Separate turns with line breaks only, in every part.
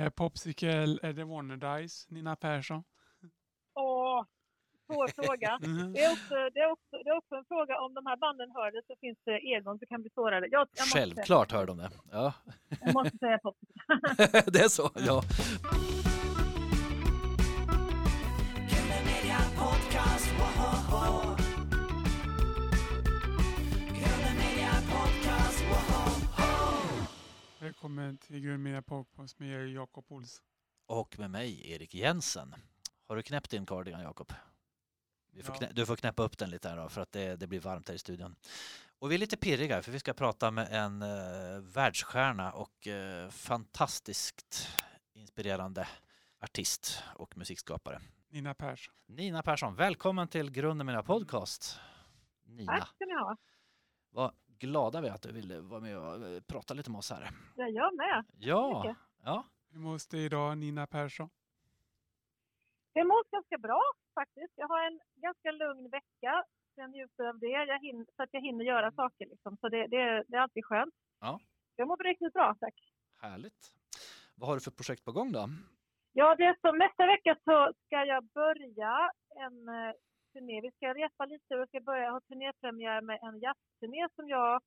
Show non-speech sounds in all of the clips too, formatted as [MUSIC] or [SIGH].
Är Popsicle, är det Wannadies, Nina Persson?
Åh, svår fråga. [LAUGHS]
Mhm.
Det är, också, det, är också, det är också en fråga om de här banden hör det så finns det egon som kan bli sårade. Jag, jag
Självklart hör de det. Ja,
Säga, jag måste säga pop. [LAUGHS]
det är så. Ja.
Välkommen till Grundmedia Podcast med Jakob Olsson.
Och med mig, Erik Jensen. Har du knäppt din cardigan, Jakob? Får
Ja.
knä- Du får knäppa upp den lite här då, för att det, det blir varmt här i studion. Och vi är lite pirriga, för vi ska prata med en uh, världsstjärna och eh, fantastiskt inspirerande artist och musikskapare.
Nina Persson.
Nina Persson, välkommen till Grunden Mina Podcast. Nina,
Tack ska ni ha.
vad glada vi är att du ville vara med och eh, prata lite med oss här.
Är jag med.
Ja, ja.
Hur mås det idag, Nina Persson?
Det mår ganska bra faktiskt. Jag har en ganska lugn vecka. Jag njuter av det. Jag hinner, så att jag hinner göra saker liksom. Så det, det, det är alltid skönt.
Ja.
Jag mår riktigt bra, tack.
Härligt. Vad har du för projekt på gång då?
Ja, det är så nästa vecka så ska jag börja en eh, turné. Vi ska repa lite och ska börja ha turnépremiär med en jazzturné som jag,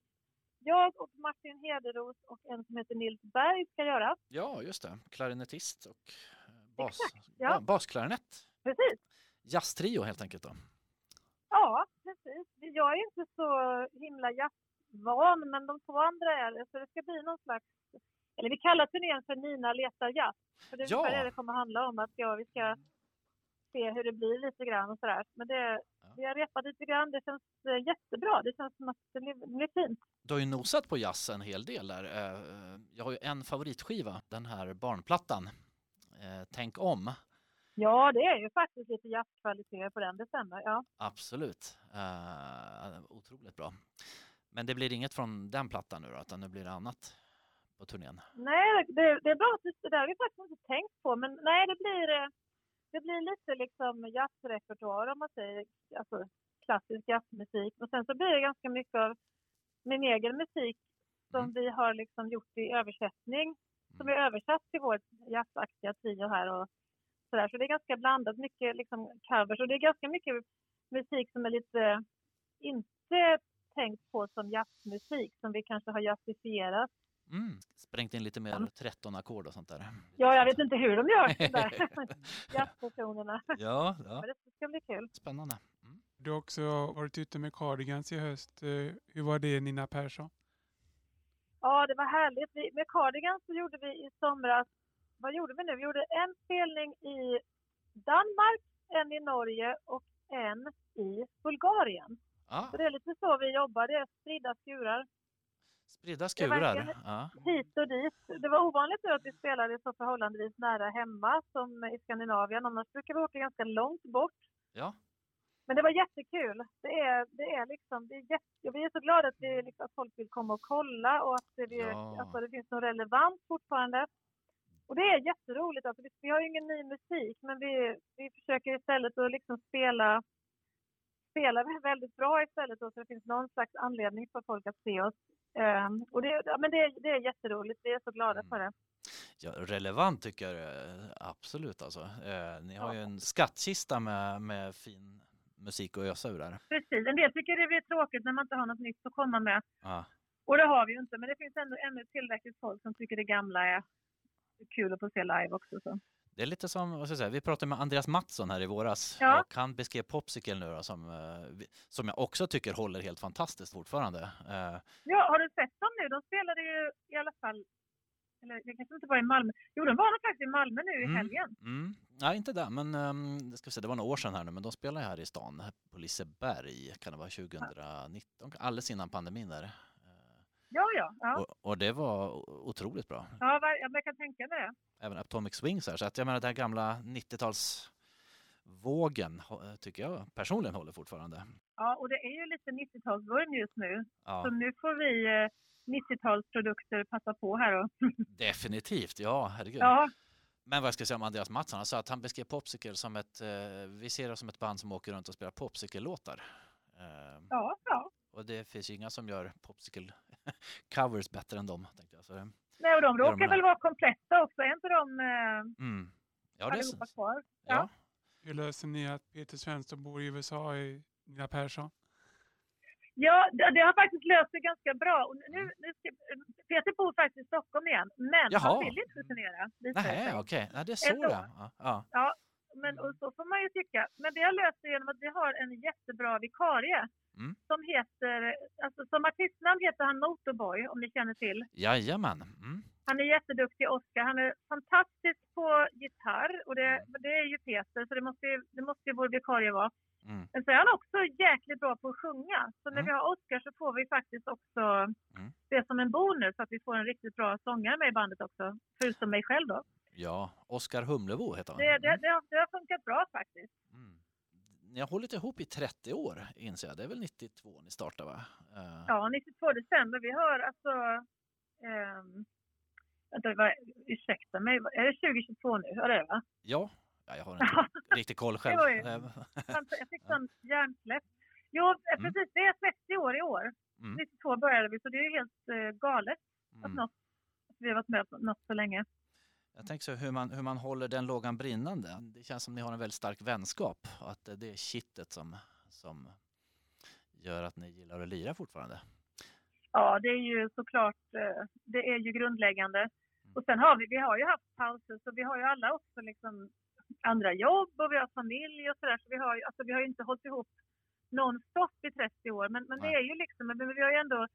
jag och Martin Hederos och en som heter Nils Berg ska göra.
Ja, just det. Klarinettist och eh, bas,
ja.
ba- basklarinett.
Precis.
Jazztrio helt enkelt då.
Ja, precis. Jag är inte så himla jazzvan, men de två andra är det. Så det ska bli någon slags... Eller vi kallar turnén för Nina letar jazz. För det är
Ja.
det det kommer handla om. Att ja, vi ska se hur det blir lite grann och sådär. Men det,
Ja.
vi har repat lite grann. Det känns eh, jättebra. Det känns som att det blir, det blir fint.
Du har ju nosat på jazz en hel del där. Eh, Jag har ju en favoritskiva, den här barnplattan. Eh, Tänk om.
Ja, det är ju faktiskt lite jazzkvaliteter på den. Det stämmer. Ja.
Absolut. Otroligt bra. Men det blir inget från den plattan nu då, utan nu blir det annat på turnén.
Nej, det, det är bra. att du- Det där har vi faktiskt inte tänkt på. Men nej, det blir, det blir lite liksom jazzrepertoar om man säger. Alltså klassisk jazzmusik. Och sen så blir det ganska mycket av min egen musik som
Mm.
vi har liksom gjort i översättning. Som är översatt till vårt jazzaktiga trio här och sådär. Så det är ganska blandat. Mycket liksom covers. Och det är ganska mycket musik som är lite inte tänkt på som jazzmusik. Som vi kanske har jazzifierat.
Mm. Sprängt in lite mer 13 ackord och sånt där.
Ja, jag vet inte hur de gör det där. [LAUGHS] Jazzpersonerna.
Ja, ja.
Men det ska bli kul.
spännande. Mm.
Du har också varit ute med Cardigans i höst. Eh, Hur var det, Nina Persson?
Ja, det var härligt. Vi, med Cardigan så gjorde vi i somras, vad gjorde vi nu? Vi gjorde en spelning i Danmark, en i Norge och en i Bulgarien.
Ja,
Så det är lite så vi jobbar, det är spridda skurar
spridda skurar. Ja.
hit och dit. Det var ovanligt nu att vi spelade så förhållandevis nära hemma som i Skandinavien. Annars brukar vi åka ganska långt bort.
ja.
Men det var jättekul. Det är, det är liksom, det är jätte, vi är så glada att, vi, liksom, att folk vill komma och kolla och att det,
Ja.
alltså, det finns något relevant fortfarande. Och det är jätteroligt. Alltså, vi, vi har ju ingen ny musik men vi, vi försöker istället att liksom spela, spela [LAUGHS] väldigt bra istället då, så det finns någon slags anledning för folk att se oss. Ehm, och det, ja, men det, det är jätteroligt. Vi är så glada
Mm.
för det.
Ja, relevant tycker jag absolut alltså. Eh, ni har ju
Ja.
en skattkista med, med fin musik att ösa ur där.
Precis. En del tycker det blir tråkigt när man inte har något nytt att komma med.
Ja.
Och det har vi ju inte, men det finns ändå ännu tillräckligt folk som tycker det gamla är kul att få se live också. Så.
Det är lite som, vad ska jag säga, vi pratade med Andreas Mattsson här i våras
Ja.
och han beskrev Popsicle nu då, som, eh, som jag också tycker håller helt fantastiskt fortfarande. Eh,
Ja, har du sett dem nu? De spelade ju i alla fall, eller det kanske inte var i Malmö. Jo, de var nog faktiskt i Malmö nu i
Mm.
helgen.
Mm. Nej, inte där, men um, ska vi se, det var några år sedan här nu, men de spelade här i stan, på Liseberg, kan det vara 2019, alldeles innan pandemin där. Eh,
Ja, ja. ja.
Och, och det var otroligt bra.
ja jag kan tänka mig det.
Även Atomic Swings här, så att jag menar den här gamla 90-talsvågen hå- tycker jag personligen håller fortfarande.
Ja, och det är ju lite 90-talsvurm just nu.
Ja,
Så nu får vi eh, 90-talsprodukter passa på här. Och, [LAUGHS]
definitivt, ja herregud.
ja,
Men vad jag ska säga om Andreas Mattsson, han sa att han beskrev Popsicle som ett, eh, vi ser det som ett band som åker runt och spelar Popsicle-låtar. Eh,
ja, ja.
och det finns ju inga som gör [LAUGHS] Popsicle-covers bättre än dem. Tänkte jag. Så, det-
Nej, och de
de
råkar
det?
väl vara kompletta också. Är inte de, eh,
det är
allihopa
så-
kvar.
Ja.
Hur löser ni att Peter Svensson bor i USA i Nina Persson?
Ja, det, det har faktiskt löst sig ganska bra. Och nu, nu ska, Peter bor faktiskt i Stockholm igen, men
Jaha.
han vill inte turnera. sig.
okej. Ja, det är så det ja. ja.
Men och så får man ju tycka. Men det har löst sig genom att vi har en jättebra vikarie.
Mm.
Som heter, alltså som artistnamn heter han Motorboy, om ni känner till.
Jajamän. Mm.
Han är jätteduktig, Oscar. Han är fantastisk på gitarr och det, det är ju Peter, så det måste ju, det måste ju vår vikarie vara.
Mm.
Men så är han också jäkligt bra på att sjunga. Så när
Mm.
vi har Oscar så får vi faktiskt också
Mm.
det som en bonus, att vi får en riktigt bra sångare med i bandet också. Förutom mig själv då.
Ja, Oskar Humlebo heter han.
Det, det, det, har, det har funkat bra faktiskt.
Mm. Ni har hållit ihop i 30 år inser jag. Det är väl 92 ni startade va? Eh,
Ja, 92 december. Vi har alltså... ehm, vänta, vad, ursäkta mig, är det 2022 nu? Är det va?
ja. ja, jag har inte [LAUGHS] riktigt koll själv.
var
Eh,
Jag fick sån [LAUGHS] hjärnsläpp. Jo, eh,
Mm.
precis. Det är 30 år i år.
Mm.
92 började vi, så det är ju helt eh, galet att,
Mm.
något, att vi har varit med på något så länge.
Jag tänker så hur man, hur man håller den lågan brinnande. Det känns som ni har en väldigt stark vänskap och att det är kittet som, som gör att ni gillar att lira fortfarande.
Ja, det är ju såklart, eh, det är ju grundläggande.
Mm.
Och sen har vi, vi har ju haft pauser, så vi har ju alla också liksom andra jobb och vi har familj och sådär. Så vi har ju, alltså vi har ju inte hållit ihop nonstop i 30 år. Men, men det är ju liksom, men vi har ju ändå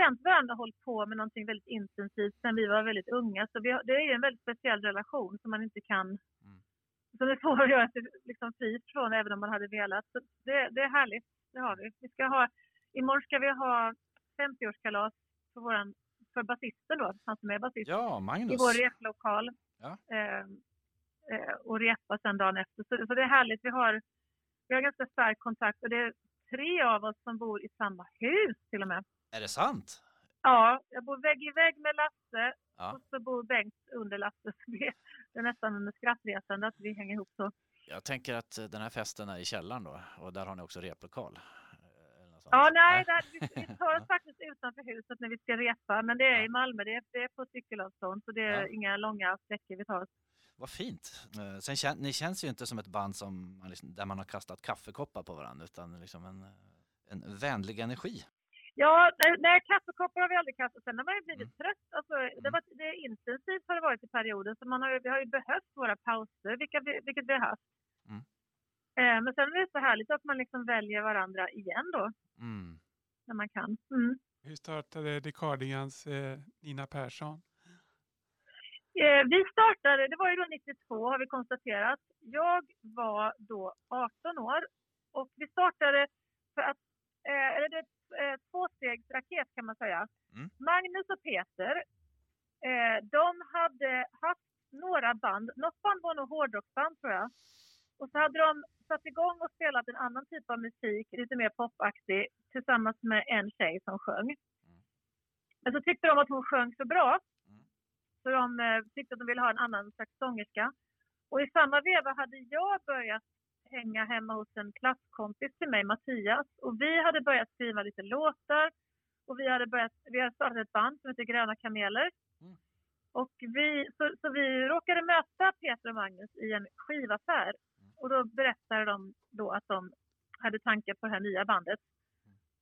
känt varandra och hållit på med någonting väldigt intensivt sen vi var väldigt unga. Så har, det är en väldigt speciell relation som man inte kan,
Mm.
som är svår att göra sig liksom fri från även om man hade velat. Så det, det är härligt, det har vi. Vi ska ha, imorgon ska vi ha 50-årskalas för, våran, för basisten då, han som är basist,
Ja,
i
Magnus.
vår replokal.
Ja.
Eh, eh, och repa sen dagen efter. Så, så det är härligt. Vi har, vi har ganska stark kontakt och det är tre av oss som bor i samma hus till och med.
Är det sant?
Ja, jag bor vägg i vägg med Lasse
Ja.
och så bor Bengt under Lasse. Det, är nästan en skrattresande att vi hänger ihop så.
Jag tänker att eh, den här festen är i källaren då och där har ni också replokal. Eh.
Ja, nej, där, vi, vi tar oss faktiskt utanför huset när vi ska repa. Men det är i Malmö, det är, det är på cykelavstånd. Så det är
Ja.
inga långa sträckor vi tar oss.
Vad fint. Eh, Sen ni känns ju inte som ett band som liksom, där man har kastat kaffekoppar på varandra utan liksom en, en vänlig energi.
Ja, nej, kaffekoppar har vi aldrig kastat. Sen har man ju blivit
Mm.
trött. Alltså, det, var, det är intensivt har det varit i perioden. Så man har, vi har ju behövt våra pauser, vilka vi, vilket vi har haft.
Mm.
Eh, men sen är det så härligt att man liksom väljer varandra igen då,
Mm.
när man kan. Mm.
Hur startade The Cardigans eh, Nina Persson?
Eh, vi startade, det var ju då 92 har vi konstaterat. Jag var då 18 år och vi startade för att, eh, eller det eh, tvåstegsraket kan man säga.
Mm.
Magnus och Peter, eh, de hade haft några band, något band var nog hårdrocksband tror jag. Och så hade de satt igång och spelat en annan typ av musik, lite mer popaktig, tillsammans med en tjej som sjöng. Men så tyckte de att hon sjöng så bra
Mm.
så de eh, tyckte att de ville ha en annan slags sångerska. Och i samma veva hade jag börjat hänga hemma hos en klasskompis till mig, Mattias. Och vi hade börjat skriva lite låtar. Och vi hade, börjat, vi hade startat ett band som heter Gröna Kameler.
Mm.
Och vi, så, så vi råkade möta Peter och Magnus i en skivaffär. Och då berättade de då att de hade tankar på det här nya bandet.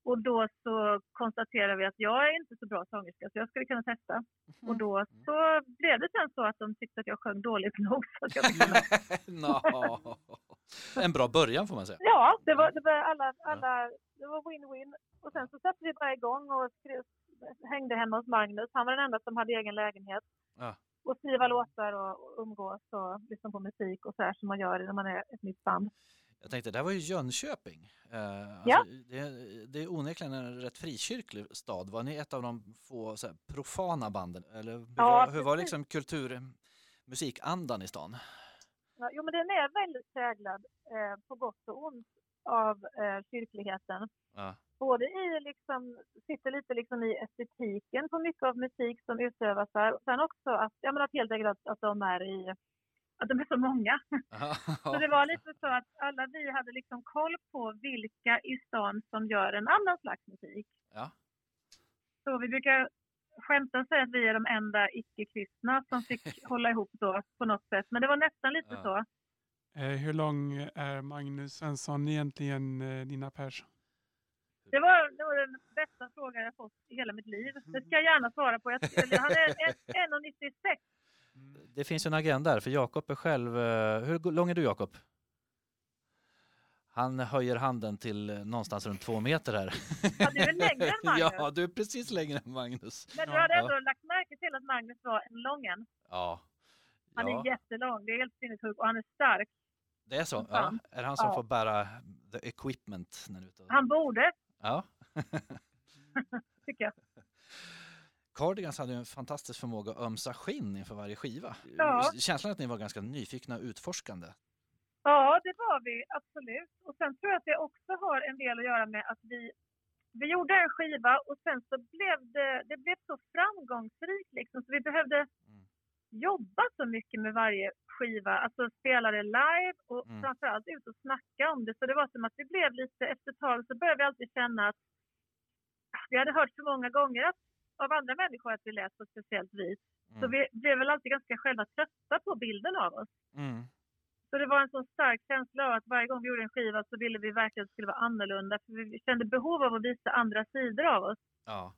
Och då så konstaterade vi att jag är inte så bra sångerska så jag skulle kunna testa. Och då så blev det sen så att de tyckte att jag sjöng dåligt [LAUGHS] nog så att jag fick. [LAUGHS]
Nå. En bra början får man säga.
Ja, det var, det var alla, alla, det var win-win. Och sen så satte vi bara igång och skrev, hängde hemma hos Magnus. Han var den enda som hade egen lägenhet.
Ja.
Och skriva låtar och, och umgås och lyssna på musik och så här som man gör när man är ett nytt band.
Jag tänkte, det här var ju Jönköping. Eh, alltså,
Ja.
det, det är onekligen en rätt frikyrklig stad. Var ni ett av de få här, profana banden? Eller hur,
Ja,
var, hur var liksom kultur, musikandan i stan?
Ja, jo, men den är väldigt präglad, eh, på gott och ont, av eh, kyrkligheten.
Ja.
Både i, liksom, sitter lite liksom i estetiken på mycket av musik som utövas här. Sen också att, ja, men att helt enkelt att, att de är i, att de är så många. [LAUGHS] så det var lite så att alla vi hade liksom koll på vilka i stan som gör en annan slags musik.
Ja.
Så vi brukar skämta och säga att vi är de enda icke-kristna som fick [LAUGHS] hålla ihop då på något sätt, men det var nästan lite
ja.
så.
Eh, hur lång är Magnus Svensson egentligen, eh, Nina Persson?
Det var, det var den bästa frågan jag fått i hela mitt liv. Det ska jag gärna svara på. Jag, han är 1,96 Mm.
Det finns en agenda här, för Jakob är själv... Eh, hur lång är du Jakob? Han höjer handen till eh, någonstans runt två meter här.
Ja, du är längre än [LAUGHS] Magnus.
Ja, du är precis längre än Magnus.
Men du hade ja. ändå lagt märke till att Magnus var en lången.
Ja.
Han
ja.
är jättelång, det är helt sinnessjukt och han är stark.
Det är så? Ja. Är det han som får bära the equipment? När du.
Han borde.
Ja. [LAUGHS] [LAUGHS]
Tycker jag.
Cardigans hade ju en fantastisk förmåga att ömsa skinn inför varje skiva.
Ja.
Känslan att ni var ganska nyfikna och utforskande.
Ja, det var vi absolut. Och sen tror jag att det också har en del att göra med att vi, vi gjorde en skiva och sen så blev det, det blev så framgångsrikt liksom så vi behövde
Mm.
jobba så mycket med varje skiva. Alltså spela det live och
Mm.
framförallt ut och snacka om det. Så det var som att vi blev lite, efter ett tag så började vi alltid känna att vi hade hört så många gånger att, av andra människor att vi lät på ett speciellt vis. Så
Mm.
vi blev väl alltid ganska själva trötta på bilden av oss.
Mm.
Så det var en så stark känsla av att varje gång vi gjorde en skiva så ville vi verkligen att det skulle vara annorlunda. För vi kände behov av att visa andra sidor av oss.
Ja.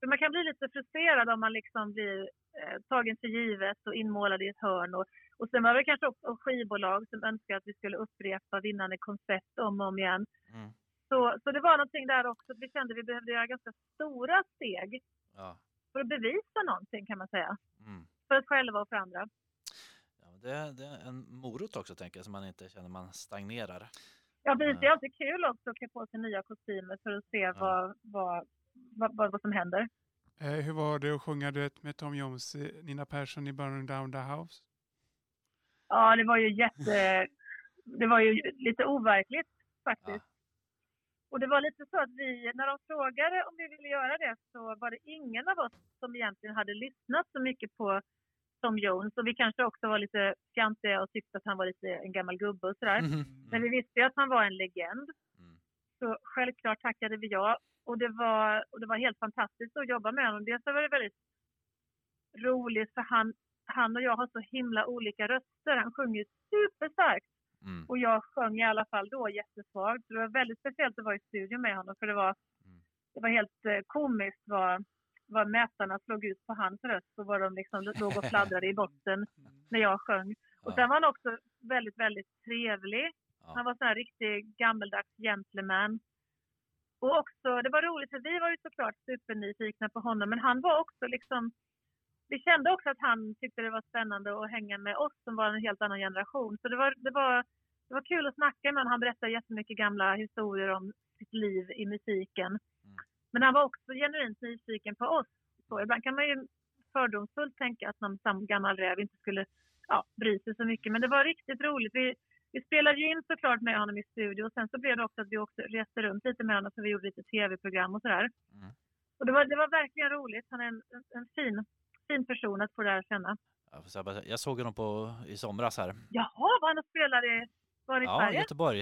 För man kan bli lite frustrerad om man liksom blir eh, tagen för givet och inmålad i ett hörn. Och, och sen var det kanske också skivbolag som önskade att vi skulle upprepa vinnande koncept om och om igen.
Mm.
Så, så det var någonting där också att vi kände att vi behövde göra ganska stora steg
Ja.
för att bevisa någonting kan man säga.
Mm.
För oss själva och för andra.
Ja, det, det är en morot också tänker jag, så man inte känner man stagnerar.
Ja, precis.
Ja.
Det är alltid kul också att klä på sig nya kostymer för att se vad, vad, vad, vad, vad som händer.
Eh, hur var det att sjunga duett med Tom Jones, eh, Nina Persson i Burning Down the House?
Ja, det var ju jätte... Det var ju lite overkligt faktiskt.
Ja.
Och det var lite så att vi, när de frågade om vi ville göra det så var det ingen av oss som egentligen hade lyssnat så mycket på Tom Jones. Och vi kanske också var lite fjantiga och tyckte att han var lite en gammal gubbe och sådär.
Mhm.
Men vi visste ju att han var en legend.
Mm.
Så självklart tackade vi ja. Och det var, och det var helt fantastiskt att jobba med honom. Dels var det väldigt roligt för han, han och jag har så himla olika röster. Han sjunger superstarkt
Mm.
och jag sjöng i alla fall då jättesvagt. Det var väldigt speciellt att vara i studion med honom för det var,
Mm.
det var helt eh, komiskt vad, vad mätarna slog ut på hans röst och vad de liksom låg och fladdrade i botten när jag sjöng. Och sen var han också väldigt, väldigt trevlig. Han var så här riktig gammeldags gentleman. Och också, det var roligt för vi var ju såklart supernyfikna på honom men han var också liksom vi kände också att han tyckte det var spännande att hänga med oss som var en helt annan generation. Så det var, det var, det var kul att snacka med honom. Han berättade jättemycket gamla historier om sitt liv i musiken.
Mm.
Men han var också genuint nyfiken på oss. Så ibland kan man ju fördomsfullt tänka att någon gammal räv inte skulle ja, bry sig så mycket. Men det var riktigt roligt. Vi, vi spelade ju in såklart med honom i studio och sen så blev det också att vi också reste runt lite med honom så vi gjorde lite tv-program och sådär.
Mm.
Och det var, det var verkligen roligt. Han är en, en, en fin, fin person att få lära känna.
Jag, såg honom på, i somras här.
Jaha, var han och spelade? Var i
Ja,
Sverige?
Göteborg.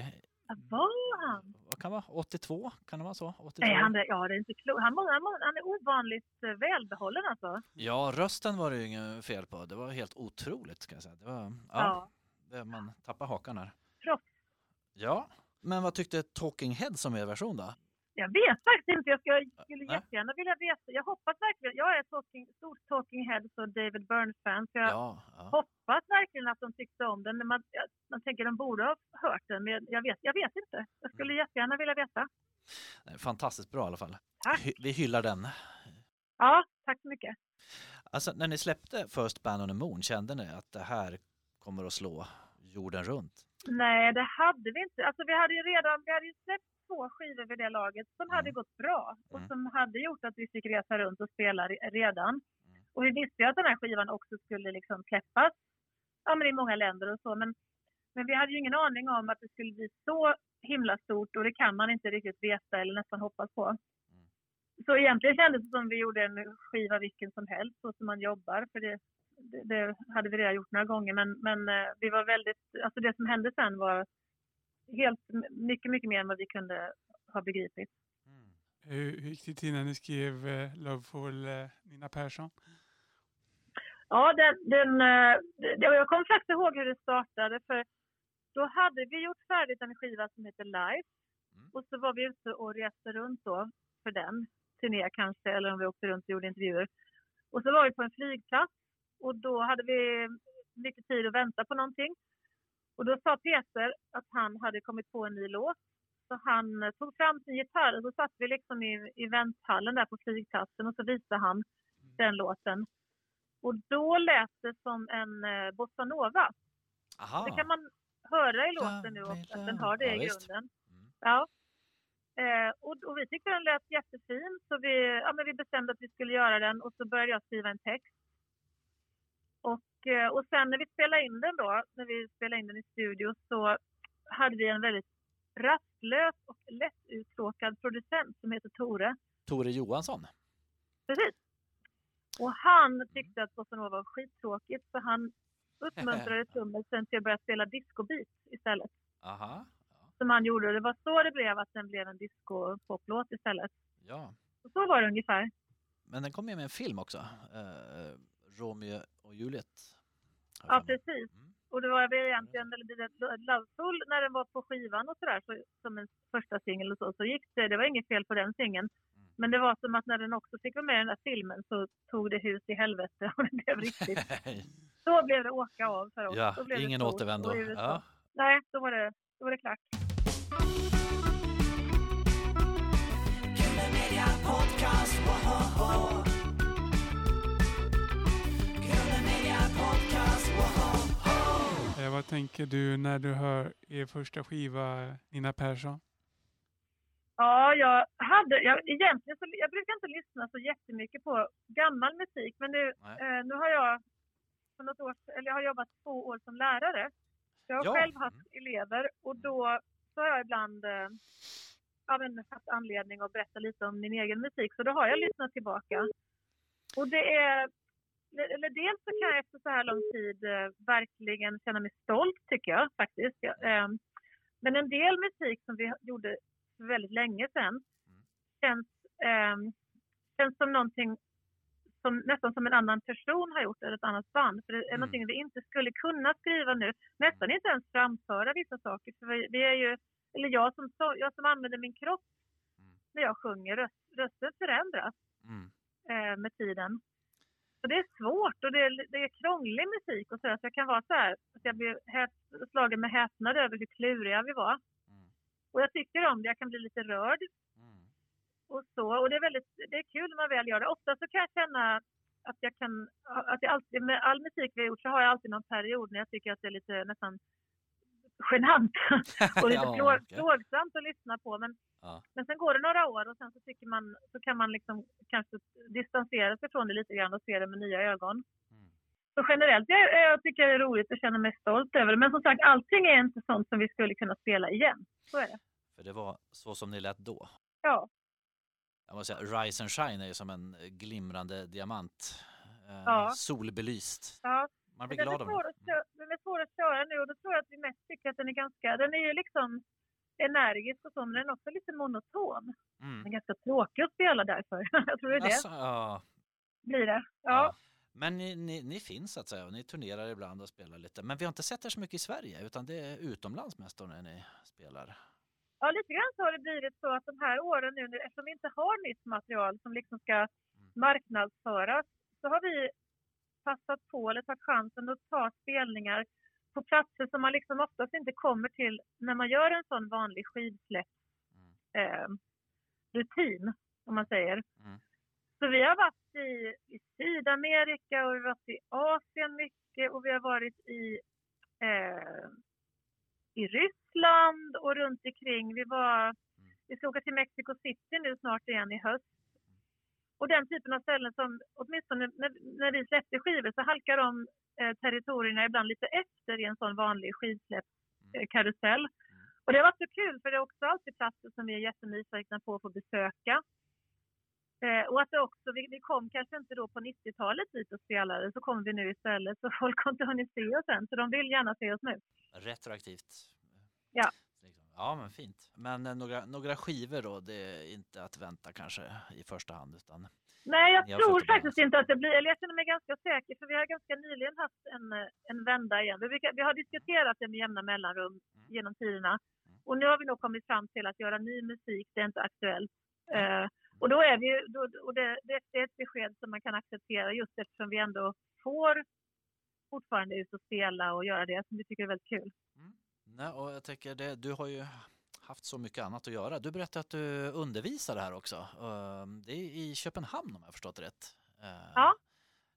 Ja, var han?
Vad kan vara? 82? Kan det vara så? 82?
Nej, han, ja, det är inte klokt. Han, han, han är ovanligt eh, välbehållen alltså.
Ja, rösten var det ju inget fel på. Det var helt otroligt ska jag säga. Det var, ja,
Ja.
Man tappar hakan här.
Proffs.
Ja, men vad tyckte Talking Heads om er version då?
Jag vet faktiskt inte. Jag skulle,
Nej.
jättegärna vilja veta. Jag hoppas verkligen. Jag är ett talking, stort Talking Heads och David Burns-fan. Så jag
Ja, ja.
hoppas verkligen att de tyckte om den. Men man, man tänker de borde ha hört den. Men jag- vet, jag vet inte. Jag skulle
Mm.
jättegärna vilja veta.
Fantastiskt bra i alla fall.
Tack.
Vi hyllar den.
Ja, tack så mycket.
Alltså när ni släppte First Band on the Moon, kände ni att det här kommer att slå jorden runt?
Nej, det hade vi inte. Alltså, vi hade ju redan vi hade ju släppt två skivor vid det laget som hade
Mm.
gått bra och
Mm.
som hade gjort att vi fick resa runt och spela re- redan.
Mm.
Och vi visste ju att den här skivan också skulle liksom släppas ja, men i många länder och så. Men, men vi hade ju ingen aning om att det skulle bli så himla stort och det kan man inte riktigt veta eller nästan hoppas på.
Mm.
Så egentligen kändes det som vi gjorde en skiva vilken som helst, så som man jobbar. För det, det, det hade vi redan gjort några gånger. Men, men eh, vi var väldigt, alltså det som hände sen var helt mycket, mycket mer än vad vi kunde ha begripit.
Hur, hur gick det till när ni skrev eh, Loveful eh, Nina Persson?
Ja, den, den, eh, jag kommer faktiskt ihåg hur det startade. För då hade vi gjort färdigt en skiva som heter Live.
Mm.
Och så var vi ute och reste runt då för den. Turné kanske, eller om vi åkte runt och gjorde intervjuer. Och så var vi på en flygplats. Och då hade vi mycket tid att vänta på någonting. Och då sa Peter att han hade kommit på en ny låt. Så han eh, tog fram sin gitarr och så satt vi liksom i, i vänthallen där på flygplatsen och så visade han den låten. Och då lät det som en eh, bossa nova.
Aha.
Det kan man höra i låten nu också, att den har det
Ja,
i grunden.
Mm.
Ja. Eh, och, och vi tyckte den lät jättefin så vi, ja, men vi bestämde att vi skulle göra den och så började jag skriva en text. Och, eh, och sen när vi spelade in den då, när vi spelade in den i studio så hade vi en väldigt rastlös och lättuttråkad producent som heter Tore.
Tore Johansson.
Precis. Och han tyckte att Bossa Nova var skittråkigt så han uppmuntrade [LAUGHS] trummisen till att börja spela discobeat istället.
Aha.
Som han gjorde och det var så det blev att den blev en disco-poplåt istället.
Ja.
Och så var det ungefär.
Men den kom ju med en film också. Eh, Romeo och Juliet.
Ja, precis.
Mm.
Och det var väl egentligen, eller det där Loveful, när den var på skivan och sådär, så, som en första singel och så, så gick det, det var inget fel på den singeln.
Mm.
Men det var som att när den också fick vara med i den där filmen så tog det hus i helvete och [LAUGHS] det blev riktigt. [LAUGHS] Så blev det åka av för oss.
ja,
Då
ingen återvändo. Ja.
Nej, då var det, då var det klart.
Woho!
Eh, vad tänker du när du hör er första skiva Nina Persson?
Ja, jag hade, jag, egentligen så, jag brukar inte lyssna så jättemycket på gammal musik, men nu, eh, nu har jag för något år, eller jag har jobbat två år som lärare. Jag har
Ja.
själv haft elever och då så har jag ibland eh, ja, men, haft anledning att berätta lite om min egen musik, så då har jag lyssnat tillbaka. Och det är, eller dels så kan jag efter så här lång tid eh, verkligen känna mig stolt tycker jag faktiskt. Jag, eh, men en del musik som vi gjorde för väldigt länge sedan känns, eh, känns som någonting som nästan som en annan person har gjort eller ett annat band. För det är
Mm.
någonting vi inte skulle kunna skriva nu. Nästan inte ens framföra vissa saker. För vi, vi är ju, eller jag som, jag som använder min kropp
Mm.
när jag sjunger, röst, rösten förändras
Mm.
eh, med tiden. Så det är svårt och det är, det är krånglig musik och så, där, så jag kan vara så här att jag blir slagen med häpnad över hur kluriga vi var.
Mm.
Och jag tycker om det, jag kan bli lite rörd
Mm.
och så. Och det är väldigt, det är kul när man väl gör det. Ofta så kan jag känna att jag kan, att jag alltid, med all musik vi har gjort så har jag alltid någon period när jag tycker att det är lite nästan genant [LAUGHS] och lite
Ja,
plå,
okej.
plågsamt att lyssna på. Men,
Ja.
men sen går det några år och sen så tycker man, så kan man liksom kanske distansera sig från det lite grann och se det med nya ögon.
Mm.
Så generellt, jag, jag tycker det är roligt och känner mig stolt över det. Men som sagt, allting är inte sånt som vi skulle kunna spela igen. Så är det.
För det var så som ni lät då.
Ja,
Jag måste säga, Rise and Shine är ju som en glimrande diamant. Eh,
Ja.
Solbelyst.
ja.
Man blir
Den är,
glad av den.
köra, den är svår att köra nu och då tror jag att vi mest tycker att den är ganska, den är ju liksom energisk och så, men den är också lite monoton. Den är
Mm.
ganska tråkig att spela därför. [LAUGHS] jag tror det är det
Alltså, ja.
blir det.
Ja.
Ja.
Men ni, ni, ni finns så att säga och ni turnerar ibland och spelar lite. Men vi har inte sett er så mycket i Sverige utan det är utomlands mest då när ni spelar.
ja, lite grann så har det blivit så att de här åren nu, eftersom vi inte har nytt material som liksom ska marknadsföras, så har vi passat på eller tagit chansen att ta spelningar på platser som man liksom oftast inte kommer till när man gör en sån vanlig skivsläpp
Mm.
eh, rutin, om man säger.
Mm.
Så vi har varit i, i Sydamerika och vi har varit i Asien mycket och vi har varit i, eh, i Ryssland och runt omkring. Vi, var, vi ska åka till Mexico City nu snart igen i höst. Och den typen av ställen som, åtminstone när, när vi släppte skivor så halkar de eh, territorierna ibland lite efter i en sån vanlig skivsläppskarusell. Och det varit så kul för det är också alltid platser som vi är jättenyfikna på att få besöka. Eh, och att det också, vi, vi kom kanske inte då på 90-talet dit och spelade, så kommer vi nu istället. Så folk har inte hunnit se oss än, så de vill gärna se oss nu.
Retroaktivt.
Ja.
Ja, men fint. Men eh, några, några skivor då, det är inte att vänta kanske i första hand utan
Nej, jag
har
tror faktiskt inte att det blir, eller jag känner mig ganska säker, för vi har ganska nyligen haft en, eh, en vända igen. Vi, vi har diskuterat det med jämna mellanrum
Mm.
genom tiderna.
Mm.
Och nu har vi nog kommit fram till att göra ny musik, det är inte aktuellt. Eh, och då är vi, då, och det, det, det är ett besked som man kan acceptera just eftersom vi ändå får fortfarande ut och spela och göra det som vi tycker är väldigt kul.
Nej, och jag tänker det, du har ju haft så mycket annat att göra. Du berättade att du undervisar här också. Ehm, Det är i Köpenhamn om jag har förstått rätt. Eh,
Ja.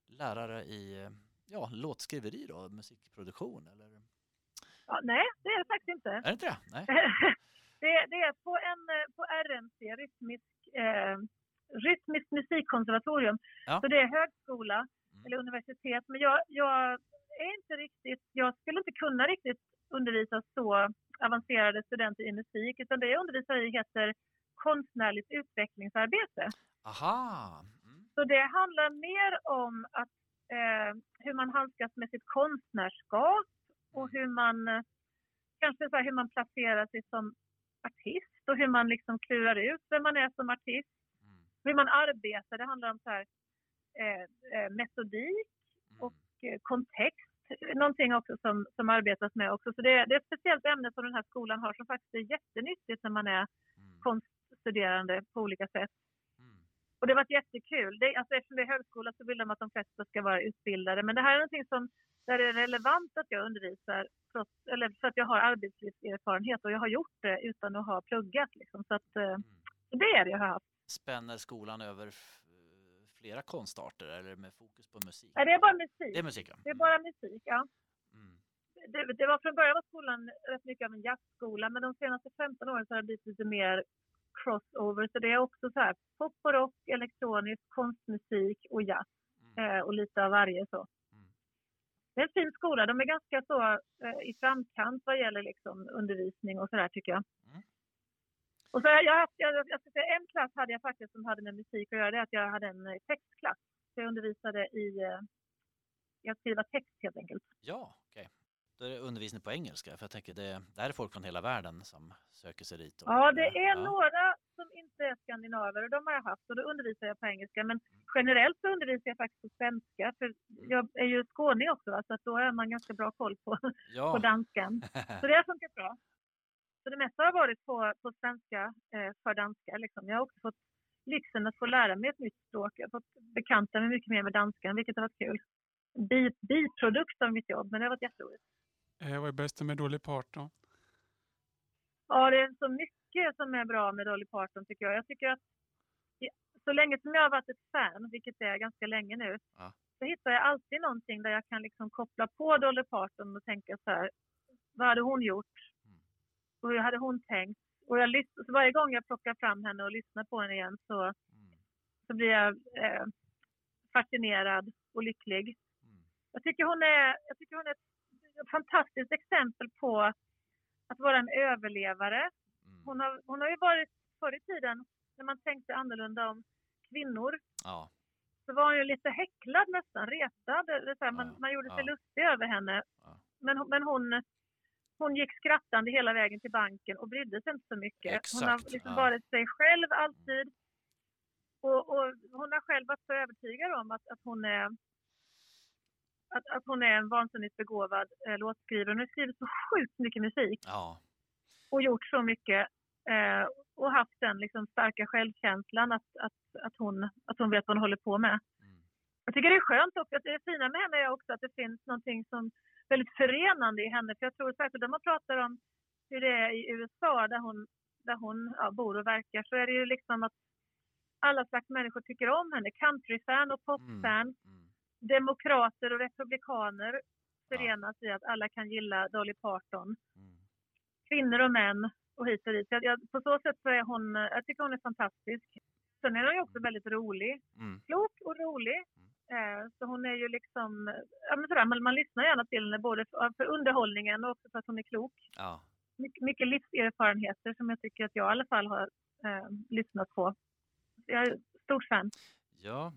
Lärare i ja, låtskriveri då, musikproduktion eller?
Ja, nej, det är det faktiskt inte.
Är det inte det? Nej. [LAUGHS]
det, det är på, en, på RMC, Rytmisk, eh, Rytmiskt musikkonservatorium.
Ja.
Så det är högskola
Mm.
eller universitet. Men jag, jag är inte riktigt, jag skulle inte kunna riktigt undervisa så avancerade studenter i musik. Utan det jag undervisar i heter konstnärligt utvecklingsarbete.
Aha! Mm.
Så det handlar mer om att, eh, hur man handskas med sitt konstnärskap och hur man kanske så hur man placerar sig som artist och hur man liksom klurar ut vem man är som artist.
Mm.
Hur man arbetar, det handlar om så här, eh, eh, metodik
Mm.
och eh, kontext. Någonting också som, som arbetas med också. Så det, det är ett speciellt ämne som den här skolan har som faktiskt är jättenyttigt när man är
Mm.
konststuderande på olika sätt.
Mm.
Och det har varit jättekul. Det, alltså eftersom det är högskola så vill de att de flesta ska vara utbildade. Men det här är någonting som där det är relevant att jag undervisar trots, eller för att jag har arbetslivserfarenhet och jag har gjort det utan att ha pluggat. Liksom. Så att, eh,
Mm.
det är det jag har haft.
Spänner skolan över flera konstarter eller med fokus på musik?
Nej, det är bara musik.
Det är musik, ja.
Det är bara musik, ja.
Mm.
Det, det var från början var skolan rätt mycket av en jazzskola men de senaste 15 åren så har det blivit lite mer crossover. Så det är också så här pop och rock, elektronisk, konstmusik och jazz
Mm.
eh, och lite av varje så.
Mm.
Det är en fin skola. De är ganska så eh, i framkant vad gäller liksom, undervisning och sådär tycker jag.
Mm.
Och så jag, haft- jag, jag ska säga, en klass hade jag faktiskt som hade med musik att göra. Det är att jag hade en eh, textklass. Så jag undervisade i, eh, att skriva text helt enkelt.
Ja, okej. Då är det undervisning på engelska, för jag tänker det, det här är folk från hela världen som söker sig dit. och-
Ja, det är
Ja.
några som inte är skandinaver och de har jag haft och då undervisar jag på engelska. Men generellt så undervisar jag faktiskt på svenska för jag är ju skåning också va? så att då har man ganska bra koll på, på
Ja.
danskan. [LAUGHS] Så det har funkat bra. Så det mesta har varit på, på svenska eh, för danska. Liksom. Jag har också fått lyxen att få lära mig ett nytt språk. Jag har fått bekanta mig mycket mer med danskan, vilket har varit kul. Bi, biprodukt av mitt jobb, men det har varit jätteroligt.
Eh, vad är bäst med Dolly Parton?
Ja, det är så mycket som är bra med Dolly Parton tycker jag. Jag tycker att så länge som jag har varit ett fan, vilket det är ganska länge nu,
Ja.
så hittar jag alltid någonting där jag kan liksom koppla på Dolly Parton och tänka så här, vad hade hon gjort? Och hur hade hon tänkt? Och jag så varje gång jag plockar fram henne och lyssnar på henne igen så,
Mm.
så blir jag eh, fascinerad och lycklig.
Mm.
Jag tycker hon är, jag tycker hon är ett fantastiskt exempel på att vara en överlevare.
Mm.
Hon har, hon har ju varit förr i tiden, när man tänkte annorlunda om kvinnor,
Ja.
så var hon ju lite häcklad nästan, retad. Det är så här, man,
Ja,
man gjorde sig
ja.
lustig över henne. Men, men hon, hon gick skrattande hela vägen till banken och brydde sig inte så mycket. hon har
Exakt,
liksom
ja.
varit sig själv alltid. Och, och hon har själv varit så övertygad om att, att hon är att, att hon är en vansinnigt begåvad eh, låtskrivare. Hon har skrivit så sjukt mycket musik
Ja.
och gjort så mycket eh, och haft den liksom starka självkänslan att, att, att, hon, att hon vet vad hon håller på med.
Mm.
Jag tycker det är skönt också, att det fina med henne är också att det finns någonting som väldigt förenande i henne. För jag tror särskilt om man pratar om hur det är i USA där hon, där hon ja, bor och verkar så är det ju liksom att alla slags människor tycker om henne. Countryfan och popfan,
Mm.
demokrater och republikaner förenas i att alla kan gilla Dolly Parton.
Mm.
Kvinnor och män och hit och dit. Jag, jag, på så sätt så är hon, jag tycker hon är fantastisk. Sen är hon ju också väldigt rolig.
Mm.
Klok och rolig. Eh, så hon är ju liksom, ja men sådär, man, man lyssnar gärna till henne både för, för underhållningen och också för att hon är klok.
Ja.
Mycket, mycket livserfarenheter som jag tycker att jag i alla fall har eh, lyssnat på. Jag är stort fan.
Ja,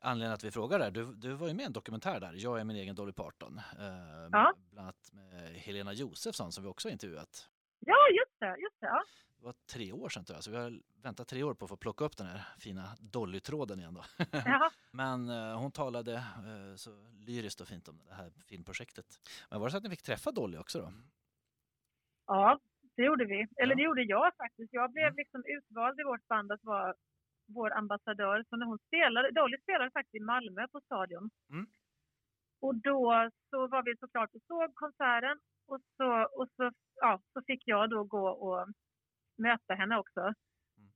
anledningen att vi frågar där, du, du var ju med i en dokumentär där, Jag är min egen Dolly Parton. Eh,
Ja.
Bland annat med Helena Josefsson som vi också har intervjuat.
Ja, just det. Just det ja.
Det var tre år sedan tror jag, så vi har väntat tre år på att få plocka upp den här fina Dolly-tråden igen då.
ja. [LAUGHS]
Men eh, hon talade eh, så lyriskt och fint om det här filmprojektet. Men var det så att ni fick träffa Dolly också då?
Ja, det gjorde vi. Eller
Ja.
det gjorde jag faktiskt. Jag blev
Mm.
liksom utvald i vårt band att vara vår ambassadör. Så när hon spelade, Dolly spelade faktiskt i Malmö på Stadion.
Mm.
Och då så var vi såklart och såg konserten och så, och så, ja, så fick jag då gå och möta henne också.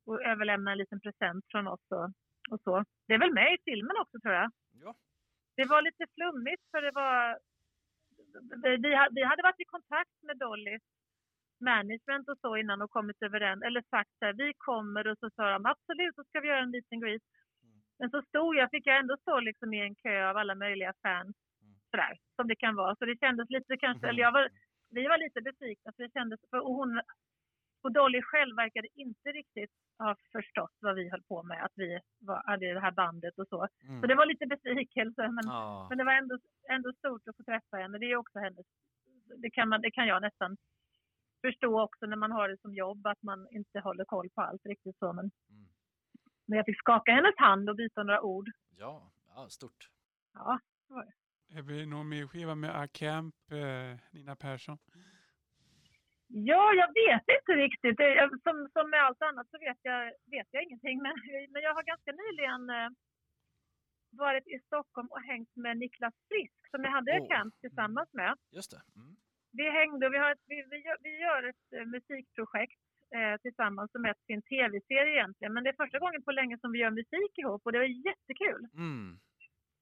Och överlämna en liten present från oss och, och så. Det är väl med i filmen också tror jag.
Ja.
Det var lite flummigt för det var... Vi, vi ha- vi hade varit i kontakt med Dollys management och så innan och kommit överens. Eller sagt så här, vi kommer och så sa de absolut, så ska vi göra en liten greet. Men så stod jag, fick jag ändå stå liksom i en kö av alla möjliga fans. Sådär, som det kan vara. Så det kändes lite kanske,
Mhm. [LAUGHS]
eller jag var, vi var lite besvikna för det kändes, för, hon och Dolly själv verkade inte riktigt ha förstått vad vi höll på med, att vi var, hade det här bandet och så.
Mm.
Så det var lite besvikelse, men,
Ja.
men det var ändå, ändå stort att få träffa henne. Det är också hennes, det kan, man, det kan jag nästan förstå också när man har det som jobb, att man inte håller koll på allt riktigt så. Men,
Mm.
men jag fick skaka hennes hand och byta några ord.
Ja, ja, stort.
Ja,
Är vi någon mer skiva med A-Camp, eh, Nina Persson?
Ja, jag vet inte riktigt. Som, som med allt annat så vet jag, vet jag ingenting. Men, men jag har ganska nyligen eh, varit i Stockholm och hängt med Niklas Frisk som jag hade
Åh.
camp tillsammans med.
Just det. Mm.
Vi hängde och vi, har ett, vi, vi, gör, vi gör ett eh, musikprojekt eh, tillsammans som är en tv-serie egentligen. Men det är första gången på länge som vi gör musik ihop och det var jättekul.
Mm.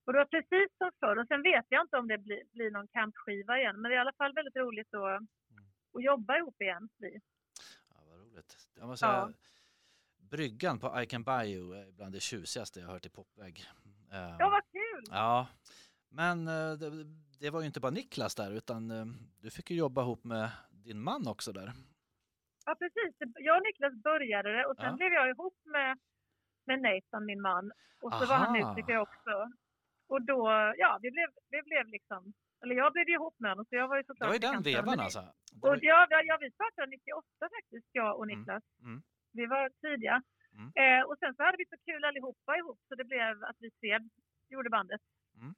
Och det var precis som förr. Och sen vet jag inte om det blir, blir någon campskiva igen. Men det är i alla fall väldigt roligt att, att jobba ihop igen. Vi.
Ja, vad roligt. Jag måste säga,
Ja.
bryggan på I can buy you är bland det tjusigaste jag hört i popväg. Eh,
Ja, vad kul!
Ja, men eh, det, det var ju inte bara Niklas där utan eh, du fick ju jobba ihop med din man också där.
Ja, precis. Jag och Niklas började det och sen
Ja.
blev jag ihop med, med Nathan, min man. Och så var han
Aha.
musiker också. Och då, ja, vi blev, vi blev liksom, eller jag blev ju ihop med honom så jag var ju
Det
såklart
var ju den vevan alltså. Det var,
Och ja, ja, ja, vi startade 98 faktiskt, jag och
Mm,
Niklas.
mm.
Vi var tidiga.
Mm.
Eh, och sen så hade vi så kul allihopa ihop så det blev att vi tre gjorde bandet.
Mm.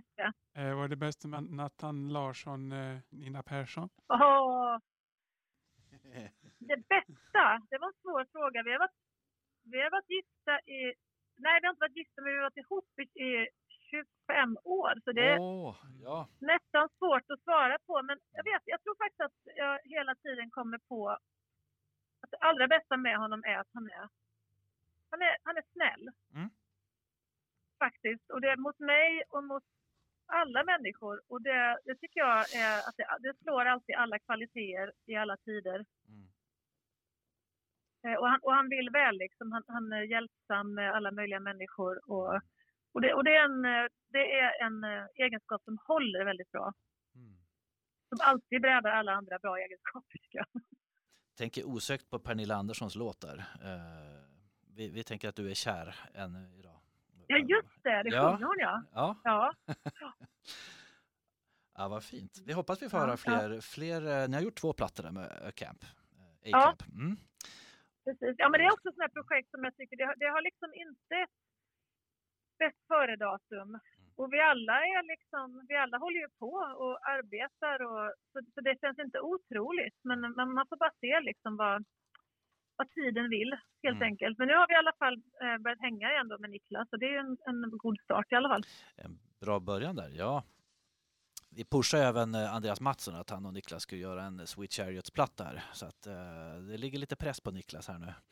Efter.
Eh, var det bäst med Nathan Larsson, eh, Nina Persson?
Åh, [LAUGHS] det bästa, det var en svår fråga. Vi har varit, vi har varit gifta i, nej vi har inte varit gifta men vi har varit ihop i, i 25 år. Så det är
Åh, ja.
nästan svårt att svara på. Men jag vet, jag tror faktiskt att jag hela tiden kommer på att det allra bästa med honom är att han är, han är, han är snäll.
Mm.
Faktiskt. Och det är mot mig och mot alla människor. Och det, det tycker jag är att det, det slår alltid alla kvaliteter i alla tider.
Mm.
Eh, Och han, och han vill väl liksom. Han, han är hjälpsam med alla möjliga människor. Och, och, det, och det är en, eh, det är en eh, egenskap som håller väldigt bra.
Mm.
Som alltid brädar alla andra bra egenskaper tycker jag.
Tänker osökt på Pernilla Anderssons låt där. Eh, vi, vi tänker att du är kär ännu idag.
Ja just det, det
Ja.
sjunger hon ja.
Ja,
Ja, [LAUGHS]
ja vad fint. Vi hoppas vi får
Ja,
höra
ja.
fler, fler. eh, Ni har gjort två plattor där med A Camp. eh,
Ja.
A-Camp. Mm.
precis. Ja men det är också sådana projekt som jag tycker, det har, det har liksom inte bäst före-datum. Och vi alla är liksom, vi alla håller ju på och arbetar och så, så det känns inte otroligt. Men, men man får bara se liksom vad, vad tiden vill helt
Mm.
enkelt. Men nu har vi i alla fall eh, börjat hänga igen då med Niklas så det är en, en god start i alla fall.
En bra början där, ja. Vi pushar även eh, Andreas Mattsson att han och Niklas ska göra en Sweet Chariots-platta här. Så att eh, det ligger lite press på Niklas här nu. [LAUGHS]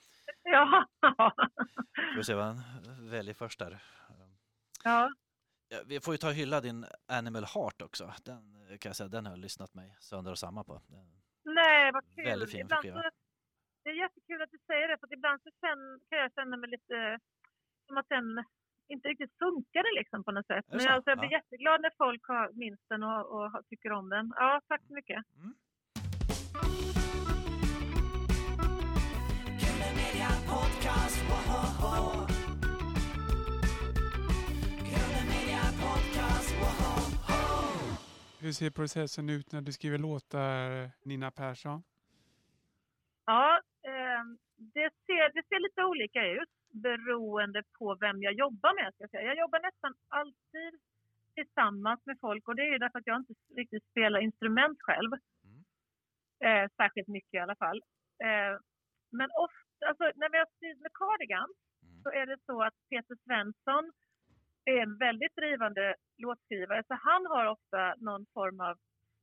Ja,
får se vad han väljer först där.
Ja.
Ja, Vi får ju ta och hylla din Animal Heart också. Den eh, kan jag säga, den har jag lyssnat mig sönder och samman på. Den-
Nej, vad kul.
Väldigt fin
ibland så, det är jättekul att du säger det, för att ibland så känn, kan jag känna mig lite som att den inte riktigt funkade liksom på något sätt. Men
så?
alltså, jag blir
Ja.
jätteglad när folk har minst den och, och tycker om den. Ja, tack så mycket.
Mm.
Kule Media Podcast, woho!
Hur ser processen ut när du skriver låtar, Nina Persson?
Ja, eh, det, ser, det ser lite olika ut beroende på vem jag jobbar med. Ska jag, säga. jag jobbar nästan alltid tillsammans med folk och det är ju därför att jag inte riktigt spelar instrument själv.
Mm.
Eh, särskilt mycket i alla fall. Eh, men ofta, alltså, när vi har skrivit med Cardigan
Mm.
så är det så att Peter Svensson är en väldigt drivande låtskrivare så han har ofta någon form av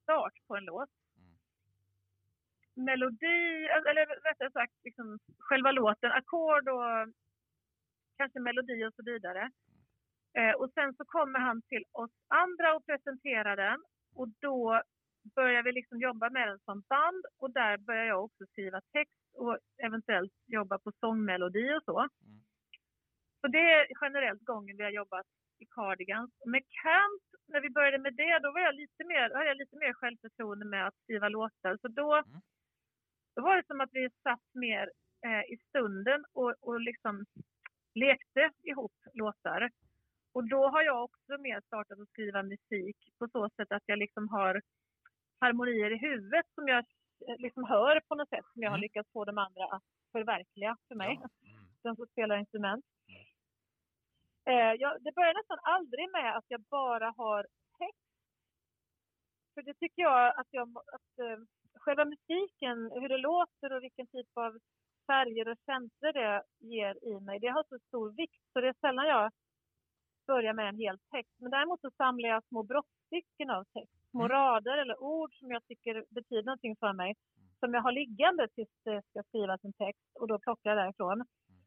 start på en låt.
Mm.
Melodi, eller rättare sagt liksom själva låten, ackord och kanske melodi och så vidare. Eh, och sen så kommer han till oss andra och presenterar den och då börjar vi liksom jobba med den som band och där börjar jag också skriva text och eventuellt jobba på sångmelodi och så.
Mm.
Så det är generellt gången vi har jobbat i Cardigans. Med Kant, när vi började med det, då var jag lite mer, hade jag lite mer självförtroende med att skriva låtar. Så då,
Mm.
då var det som att vi satt mer eh, i stunden och, och liksom lekte ihop låtar. Och då har jag också mer startat att skriva musik på så sätt att jag liksom har harmonier i huvudet som jag eh, liksom hör på något sätt som jag har
Mm.
lyckats få de andra att förverkliga för mig.
Mm.
den som spelar instrument. Eh, jag, det börjar nästan aldrig med att jag bara har text. För det tycker jag att, jag, att eh, själva musiken, hur det låter och vilken typ av färger och känslor det ger i mig, det har så stor vikt så det är sällan jag börjar med en hel text. Men däremot så samlar jag små brottstycken av text, små
Mm.
rader eller ord som jag tycker betyder någonting för mig som jag har liggande tills det ska skrivas en text och då plockar jag därifrån.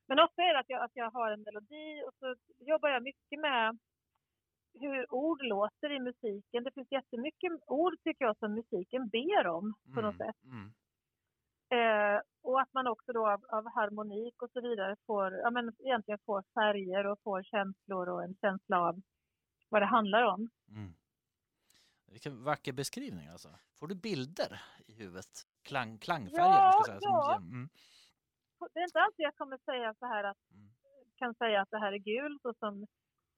Men ofta är det att jag, att jag har en melodi och så jobbar jag mycket med hur ord låter i musiken. Det finns jättemycket ord tycker jag som musiken ber om på något
Mm.
sätt.
Mm.
Eh, och att man också då av, av harmonik och så vidare får, ja men egentligen får färger och får känslor och en känsla av vad det handlar om.
Mm. Vilken vacker beskrivning alltså. Får du bilder i huvudet? Klang, klangfärger?
Ja,
ska säga, som
ja.
mm.
Det är inte alltid jag kommer säga så här att,
Mm.
kan säga att det här är gul så som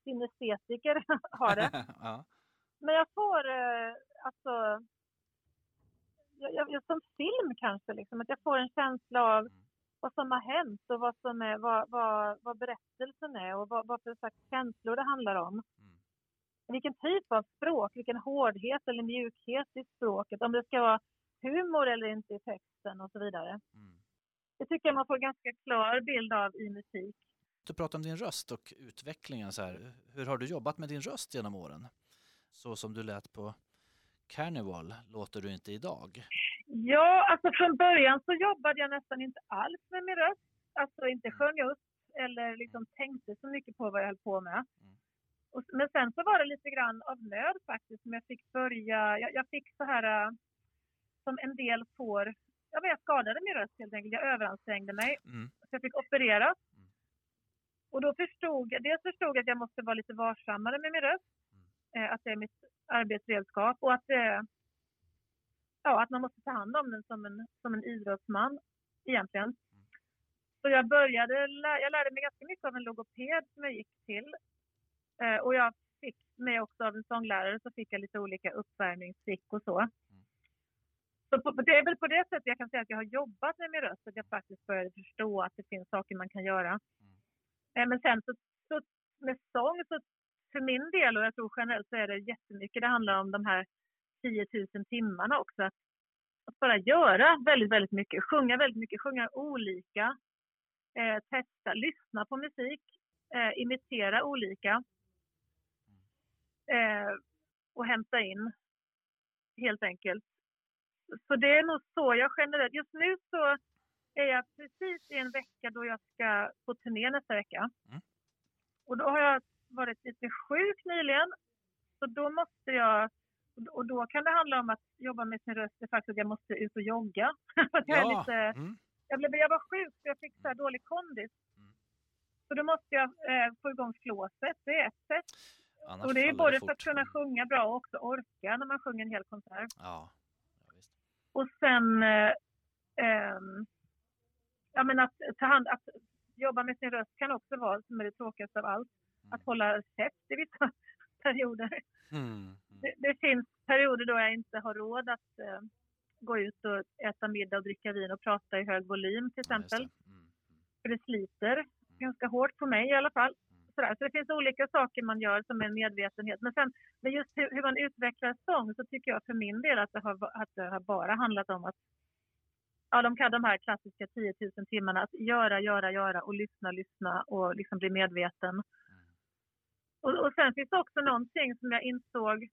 synestetiker [LAUGHS] har det. [LAUGHS]
ja.
Men jag får eh, alltså, jag, jag, som film kanske, liksom, att jag får en känsla av
Mm.
vad som har hänt och vad, som är, vad, vad, vad berättelsen är och vad, vad för slags känslor det handlar om.
Mm.
Vilken typ av språk, vilken hårdhet eller mjukhet i språket, om det ska vara humor eller inte i texten och så vidare.
Mm.
Det tycker jag man får en ganska klar bild av i musik.
Du pratar om din röst och utvecklingen. Så här. Hur har du jobbat med din röst genom åren? Så som du lät på Carnival låter du inte idag.
Ja, alltså från början så jobbade jag nästan inte alls med min röst. Alltså inte
Mm.
sjöng upp eller liksom tänkte så mycket på vad jag höll på med.
Mm.
Och, men sen så var det lite grann av nöd faktiskt som jag fick börja. Jag, jag fick så här äh, som en del får. Ja, men jag skadade min röst helt enkelt. Jag överansträngde mig
Mm.
så jag fick opereras.
Mm.
Och då förstod jag, dels förstod jag att jag måste vara lite varsammare med min röst.
Mm.
Eh, att det är mitt arbetsredskap och att, eh, ja, att man måste ta hand om den som en, som en idrottsman egentligen. Så jag började, jag lärde mig ganska mycket av en logoped som jag gick till. Eh, och jag fick mig också av en sånglärare så fick jag lite olika uppvärmningstrick och så. Så på, det är väl på det sättet jag kan säga att jag har jobbat med min röst, att jag faktiskt började förstå att det finns saker man kan göra. Eh, Men sen så, så med sång, så för min del och jag tror generellt så är det jättemycket, det handlar om de här 10 000 timmarna också. Att, att bara göra väldigt, väldigt mycket, sjunga väldigt mycket, sjunga olika, eh, testa, lyssna på musik, eh, imitera olika eh, och hämta in helt enkelt. Så det är nog så jag generellt, just nu så är jag precis i en vecka då jag ska på turné nästa vecka.
Mm.
Och då har jag varit lite sjuk nyligen. Så då måste jag, och då kan det handla om att jobba med sin röst, det faktiskt att jag måste ut och jogga. [LAUGHS] För att jag, är lite,
Mm.
jag, blev, jag var sjuk så jag fick så dålig kondis.
Mm.
Så då måste jag eh, få igång flåset, det är ett sätt.
Annars
Och det är både för
fort.
att kunna sjunga bra och också orka när man sjunger en hel konsert.
Ja. Ja.
Och sen eh, ehm, ja, men att, ta hand, att jobba med sin röst kan också vara, som är det tråkigaste av allt,
Mm.
att hålla käft i vissa [LAUGHS] perioder.
Mm. Mm.
Det, det finns perioder då jag inte har råd att eh, gå ut och äta middag och dricka vin och prata i hög volym till
Ja,
exempel.
det. Mm.
För det sliter ganska hårt på mig i alla fall. Sådär. Så det finns olika saker man gör som är en medvetenhet. Men, sen, men just hur, hur man utvecklar sång så tycker jag för min del att det har, att det har bara handlat om att Ja, de kan de här klassiska 10 000 timmarna. Att göra, göra, göra och lyssna, lyssna och liksom bli medveten. Och, och sen finns det också någonting som jag insåg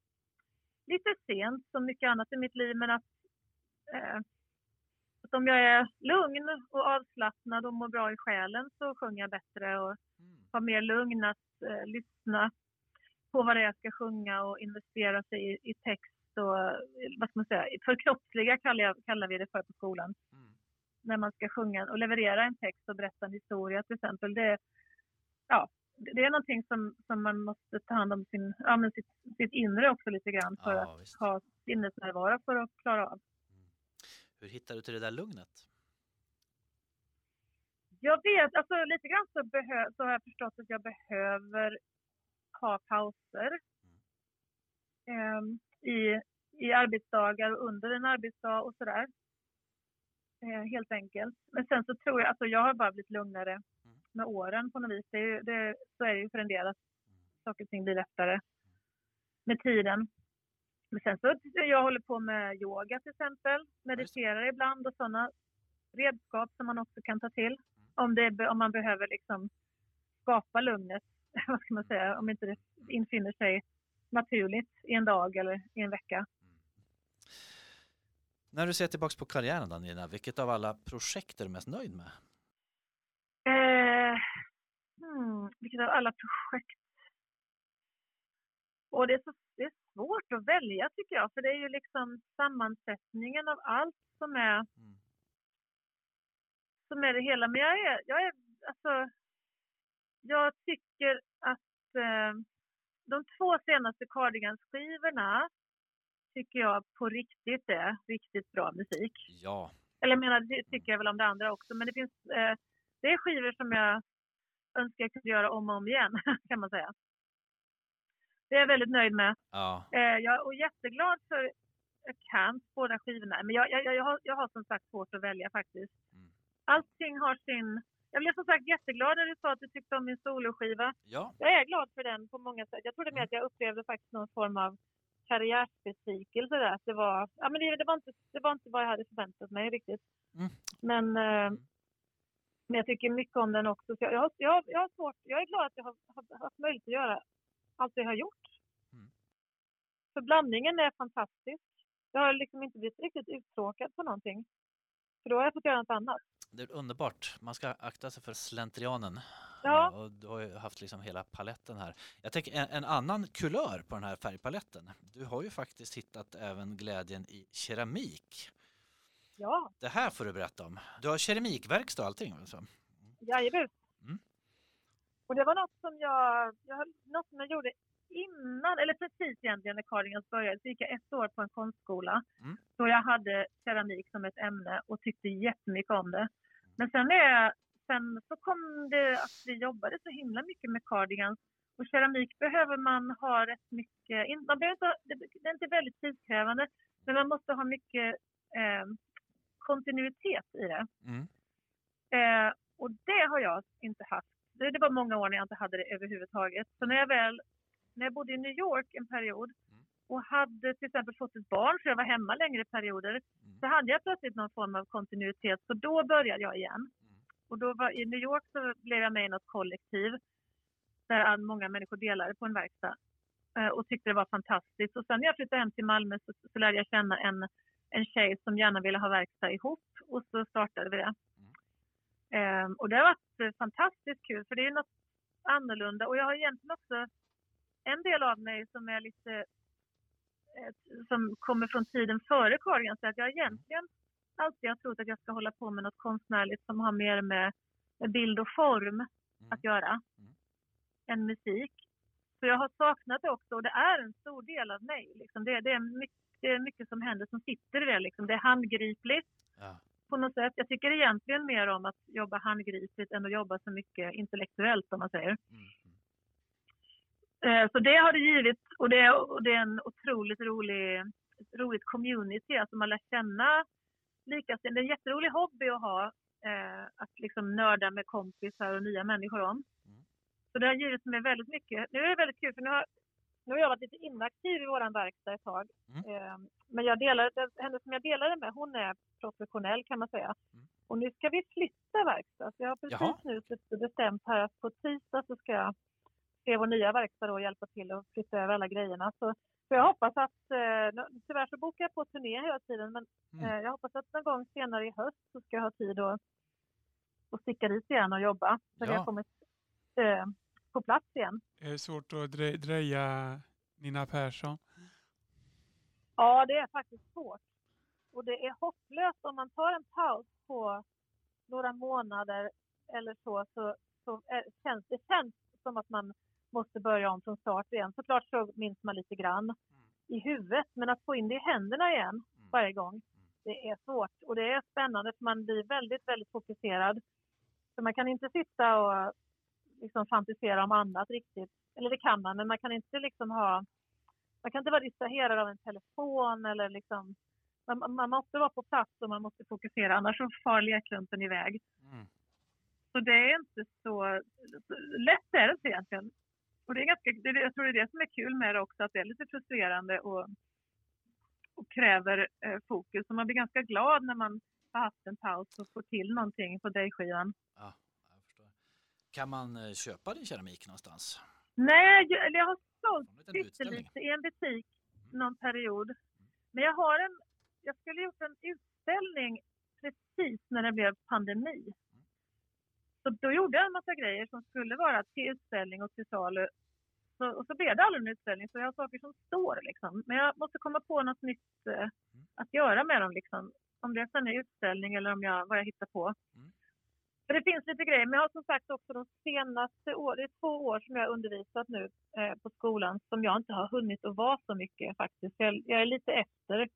lite sent, som mycket annat i mitt liv, men att, eh, att om jag är lugn och avslappnad och mår bra i själen så sjunger jag bättre och
Mm.
har mer lugn att eh, lyssna på vad det är jag ska sjunga och investera sig i, i text och eh, vad ska man säga, förkroppsliga kallar, jag, kallar vi det för på skolan.
Mm.
När man ska sjunga och leverera en text och berätta en historia till exempel. Det, ja, det är någonting som, som man måste ta hand om sin, ja, men sitt, sitt inre också lite grann för
Ja,
att
visst.
ha sinnesnärvaro för att klara av.
Hur hittar du till det där lugnet?
Jag vet, alltså lite grann så, behö, så har jag förstått att jag behöver ha pauser ehm, i, i arbetsdagar och under en arbetsdag och sådär. Eh, helt enkelt. Men sen så tror jag, alltså jag har bara blivit lugnare med åren på något vis. Det är, ju- det, så är det ju för en del att saker och ting blir lättare med tiden. Men sen så jag håller på med yoga till exempel, mediterar ibland och sådana redskap som man också kan ta till om, det, om man behöver liksom skapa lugnet, [LAUGHS] vad ska man säga, om inte det infinner sig naturligt i en dag eller i en vecka.
När du ser tillbaks på karriären då Nina, vilket av alla projekt är du mest nöjd med?
Eh, hmm, vilket av alla projekt? Och det är, så, det är svårt att välja tycker jag, för det är ju liksom sammansättningen av allt som är,
Mm.
Som är det hela. Men jag är, jag är alltså, jag tycker att eh, de två senaste Cardigans-skivorna tycker jag på riktigt är riktigt bra musik.
Ja,
Eller jag menar, det tycker jag väl om det andra också. Men det finns, eh, det är skivor som jag önskar jag kunde göra om och om igen, [LAUGHS] kan man säga. Det är jag väldigt nöjd med.
ja,
Eh, jag är jätteglad för Camps, båda skivorna. Men jag, jag, jag, har, jag har som sagt svårt att välja faktiskt.
Mm.
Allting har sin... Jag blev som sagt jätteglad när du sa att du tyckte om min soloskiva.
ja,
Jag är glad för den på många sätt. Jag trodde mer att jag upplevde faktiskt någon form av karriärsbesvikelse där. Att det var, ja men det, det, var inte, det var inte vad jag hade förväntat mig riktigt.
Mm.
Men, eh, men jag tycker mycket om den också. Så jag, jag, jag, jag, har svårt, jag är glad att jag har, har haft möjlighet att göra allt det jag har gjort.
Mm.
För blandningen är fantastisk. Jag har liksom inte blivit riktigt uttråkad på någonting. För då har jag fått göra något annat.
Det är underbart. Man ska akta sig för slentrianen.
Ja.
Och du har ju haft liksom hela paletten här. Jag tänker en, en annan kulör på den här färgpaletten. Du har ju faktiskt hittat även glädjen i keramik.
Ja,
Det här får du berätta om. Du har keramikverkstad och allting alltså?
jajamän.
Mm.
Och det var något som jag, jag, något som jag gjorde innan, eller precis egentligen när Cardigans började, så gick jag ett år på en konstskola.
Mm.
Då jag hade keramik som ett ämne och tyckte jättemycket om det. Men sen, är, sen så kom det att vi jobbade så himla mycket med cardigans. Och keramik behöver man ha rätt mycket, man behöver inte, det är inte väldigt tidskrävande, men man måste ha mycket eh, kontinuitet i det.
Mm.
Eh, och det har jag inte haft. Det, det var många år när jag inte hade det överhuvudtaget. Så när jag väl, när jag bodde i New York en period och hade till exempel fått ett barn, så jag var hemma längre perioder, så hade jag plötsligt någon form av kontinuitet. Så då började jag igen. Och då var, i New York så blev jag med i något kollektiv där många människor delade på en verkstad eh, och tyckte det var fantastiskt. Och sen när jag flyttade hem till Malmö så, så lärde jag känna en, en tjej som gärna ville ha verkstad ihop och så startade vi det. Ehm, och det har varit eh, fantastiskt kul för det är något annorlunda och jag har egentligen också en del av mig som är lite som kommer från tiden före Cardigan så att jag egentligen alltid har trott att jag ska hålla på med något konstnärligt som har mer med, bild och form att göra än musik. Så jag har saknat det också och det är en stor del av mig. Liksom. Det, det, är mycket, det är mycket som händer som sitter i det. Liksom. Det är handgripligt
Ja.
på något sätt. Jag tycker egentligen mer om att jobba handgripligt än att jobba så mycket intellektuellt om man säger. Eh, Så det har det givit och det, är- en otroligt rolig roligt community, alltså man lär känna likasinnade. Det är en jätterolig hobby att ha, eh, att liksom nörda med kompisar och nya människor om. Så det har givit mig väldigt mycket. Nu är det väldigt kul för nu har, nu har jag varit lite inaktiv i vår verkstad ett tag.
Mm.
Eh, men jag delar, den- henne som jag delade med, hon är professionell kan man säga.
Mm.
Och nu ska vi flytta verkstad. Så jag har precis
Jaha.
nu bestämt här att på tisdag så ska jag se vår nya verkstad och hjälpa till att flytta över alla grejerna. Så, så jag hoppas att, eh, tyvärr så bokar jag på turné hela tiden, men
Mm.
eh, jag hoppas att någon gång senare i höst så ska jag ha tid att, att sticka dit igen och jobba. Så
Ja.
har kommit eh, på plats igen.
Är det svårt att dre- dreja Nina Persson?
Ja, det är faktiskt svårt. Och det är hopplöst om man tar en paus på några månader eller så, så, så är, känns det känns som att man måste börja om från start igen. Såklart så minns man lite grann i huvudet, men att få in det i händerna igen varje gång, det är svårt. Och det är spännande för man blir väldigt, väldigt fokuserad. Så man kan inte sitta och liksom fantisera om annat riktigt. Eller det kan man, men man kan inte liksom ha man kan inte vara distraherad av en telefon eller liksom man, man måste vara på plats och man måste fokusera annars så far lekklumpen iväg.
Mm.
Så det är inte så, så lätt är det inte egentligen. Och det är ganska, det, jag tror det är det som är kul med det också, att det är lite frustrerande och, och kräver eh, fokus. Och man blir ganska glad när man har haft en paus och får till någonting på dig-skivan.
Ja, jag förstår. Kan man eh, köpa din keramik någonstans?
Nej, jag, jag har sålt pyttelite i en butik någon period. Men jag har en, jag skulle gjort en utställning precis när det blev pandemi. Så då gjorde jag en massa grejer som skulle vara till utställning och till salu. Så, och så blev det aldrig en utställning, så jag har saker som står liksom. Men jag måste komma på något nytt eh, att göra med dem liksom. Om det sen är utställning eller om jag, vad jag hittar på.
Mm.
För det finns lite grejer, men jag har som sagt också de senaste åren, det är två år som jag har undervisat nu eh, på skolan som jag inte har hunnit att vara så mycket faktiskt. Jag, jag är lite efter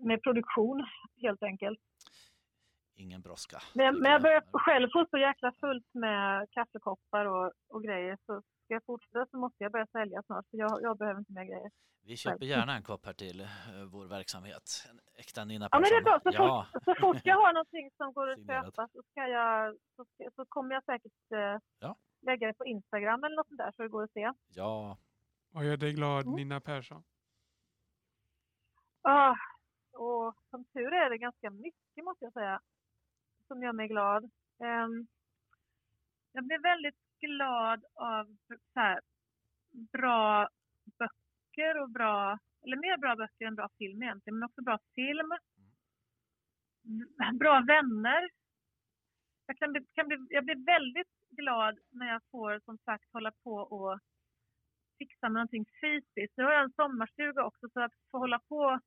med produktion helt enkelt.
Ingen brådska.
Men, men jag börjar själv få så jäkla fullt med kaffekoppar och, och grejer så ska jag fortsätta så måste jag börja sälja snart för jag, jag behöver inte mer grejer.
Vi köper gärna en kopp här till eh, vår verksamhet. En äkta Nina
Ja men det är
Persson.
bra, så,
Ja,
fort, så fort jag har någonting som går att köpa så, ska jag, så, så kommer jag säkert eh,
Ja.
lägga det på Instagram eller något sånt där så det går att se.
ja,
Vad gör dig glad
Mm.
Nina Persson?
Ah, och som tur är det ganska mycket måste jag säga som gör mig glad. Ehm, jag blir väldigt glad av så här, bra böcker och bra, eller mer bra böcker än bra film egentligen, men också bra film. Bra vänner. Jag, kan bli, kan bli, jag blir väldigt glad när jag får som sagt hålla på och fixa med någonting fysiskt. Nu har jag en sommarstuga också så att få hålla på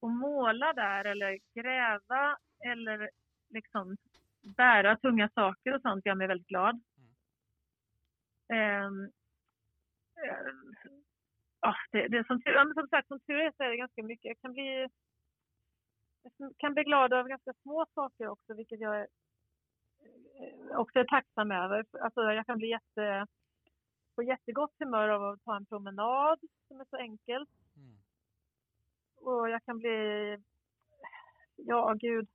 och måla där eller gräva eller liksom bära tunga saker och sånt gör mig väldigt glad. Ehm, eh, ja, det, det som, som sagt, som tur är så är det ganska mycket. Jag kan bli, jag kan bli glad över ganska små saker också, vilket jag är, eh, också är tacksam över. Alltså, jag kan bli jätte, på jättegott humör av att ta en promenad som är så enkelt.
Mm.
Och jag kan bli, ja gud.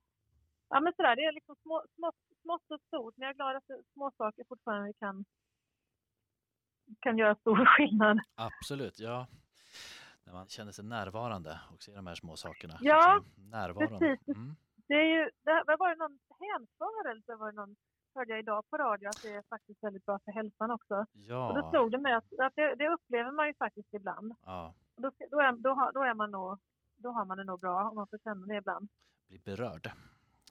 Ja men sådär, det är liksom små, små, smått och stort. Men jag är glad att små saker fortfarande kan, kan göra stor skillnad.
absolut. Ja. När man känner sig närvarande och ser de här små sakerna.
Ja,
liksom,
precis.
Mm.
Det är ju, det, var det någon hänförelse, var det någon, hörde jag idag på radio, att det är faktiskt väldigt bra för hälsan också. Och då
Ja,
slog det mig att, att det, det upplever man ju faktiskt ibland.
ja,
Och då, då, är, då, har, då är man nog, då har man det nog bra om man får känna det ibland.
bli berörd.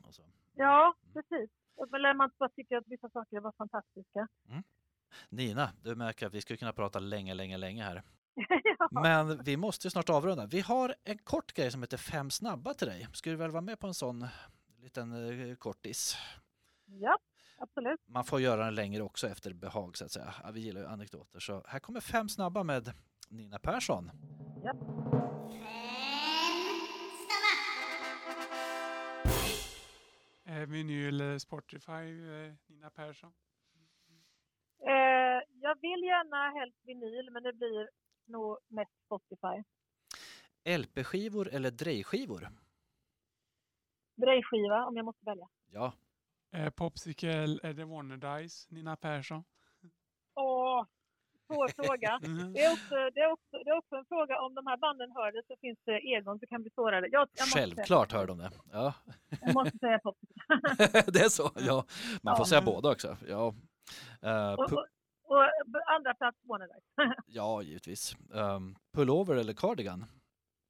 Och så.
Ja, precis. Eller man bara tycker att vissa saker var fantastiska.
Nina, du märker att vi skulle kunna prata länge, länge, länge här. [LAUGHS]
ja.
Men vi måste ju snart avrunda. Vi har en kort grej som heter Fem snabba till dig. Ska du väl vara med på en sån liten eh, kortis?
ja, absolut.
Man får göra den längre också efter behag så att säga. Ja, vi gillar ju anekdoter. Så här kommer fem snabba med Nina Persson.
Är vinyl Spotify eh, Nina Persson?
Eh, jag vill gärna helst vinyl, men det blir nog mest Spotify.
LP-skivor eller drejskivor?
Drejskiva om jag måste välja.
Ja,
Eh, Popsicle eller Wannadies, Nina Persson?
Åh, svår [LAUGHS] fråga.
Mhm.
Det är, också, det, är också, det är också en fråga om de här banden hör det så finns det egon som kan bli sårade. Jag, jag, måste,
självklart hör de det. Ja,
säga, jag måste säga pop. [LAUGHS]
det är så. Ja, man får
Ja.
säga båda också. Ja, Eh,
Och, och, och andra plats Wannadies. [LAUGHS]
ja givetvis. Um, pullover eller cardigan?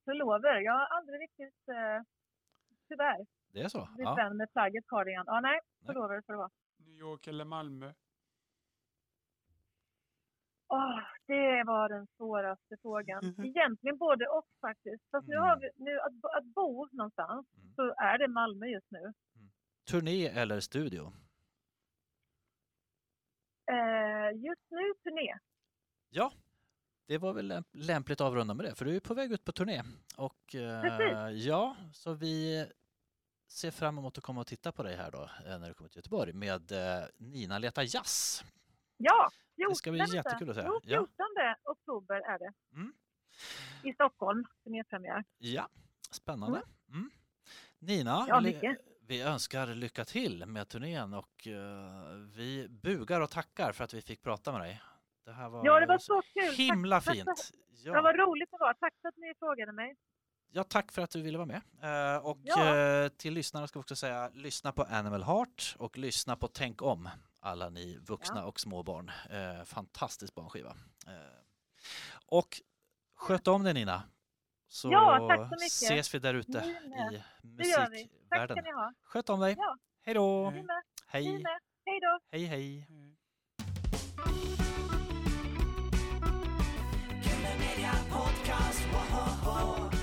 Pullover. Jag har aldrig riktigt, eh, tyvärr,
Det är så?
blivit
Ja.
vän med plagget cardigan. Ja, nej,
Nej.
pullover får det vara.
New York eller Malmö?
Åh, det var den svåraste frågan. [LAUGHS] Egentligen både och faktiskt. Fast nu
Mm.
har vi, nu att, bo- att bo någonstans
Mm.
så är det Malmö just nu.
Turné eller studio?
Eh, just nu turné.
Ja, det var väl lämp- lämpligt att avrunda med det, för du är på väg ut på turné. Och eh,
Precis.
ja, så vi ser fram emot att komma och titta på dig här då, eh, när du kommer till Göteborg med eh, Nina letar jazz.
Ja,
Det ska bli
14
jättekul att se.
Jo,
Ja.
14 oktober är det.
Mm.
I Stockholm, turnépremiär.
Ja, spännande. Mm. Nina,
Ja.
Vi önskar lycka till med turnén och eh, vi bugar och tackar för att vi fick prata med dig. Det här var,
Ja, det var så kul.
himla
tack,
fint. Ja.
ja. vad roligt det var. Tack för att ni frågade mig.
Ja, tack för att du ville vara med. Eh, och
Ja.
eh, till lyssnarna ska vi också säga lyssna på Animal Heart och lyssna på Tänk om, alla ni vuxna och små barn. Fantastisk barnskiva. Och sköt om dig Nina. Så
ja, tack så mycket.
ses vi där ute i musikvärlden. Sköt om dig.
Ja.
Hej då!
Mm.
Hej.
Hej då!
Hej, hej!
Podcast, whoa, whoa, whoa.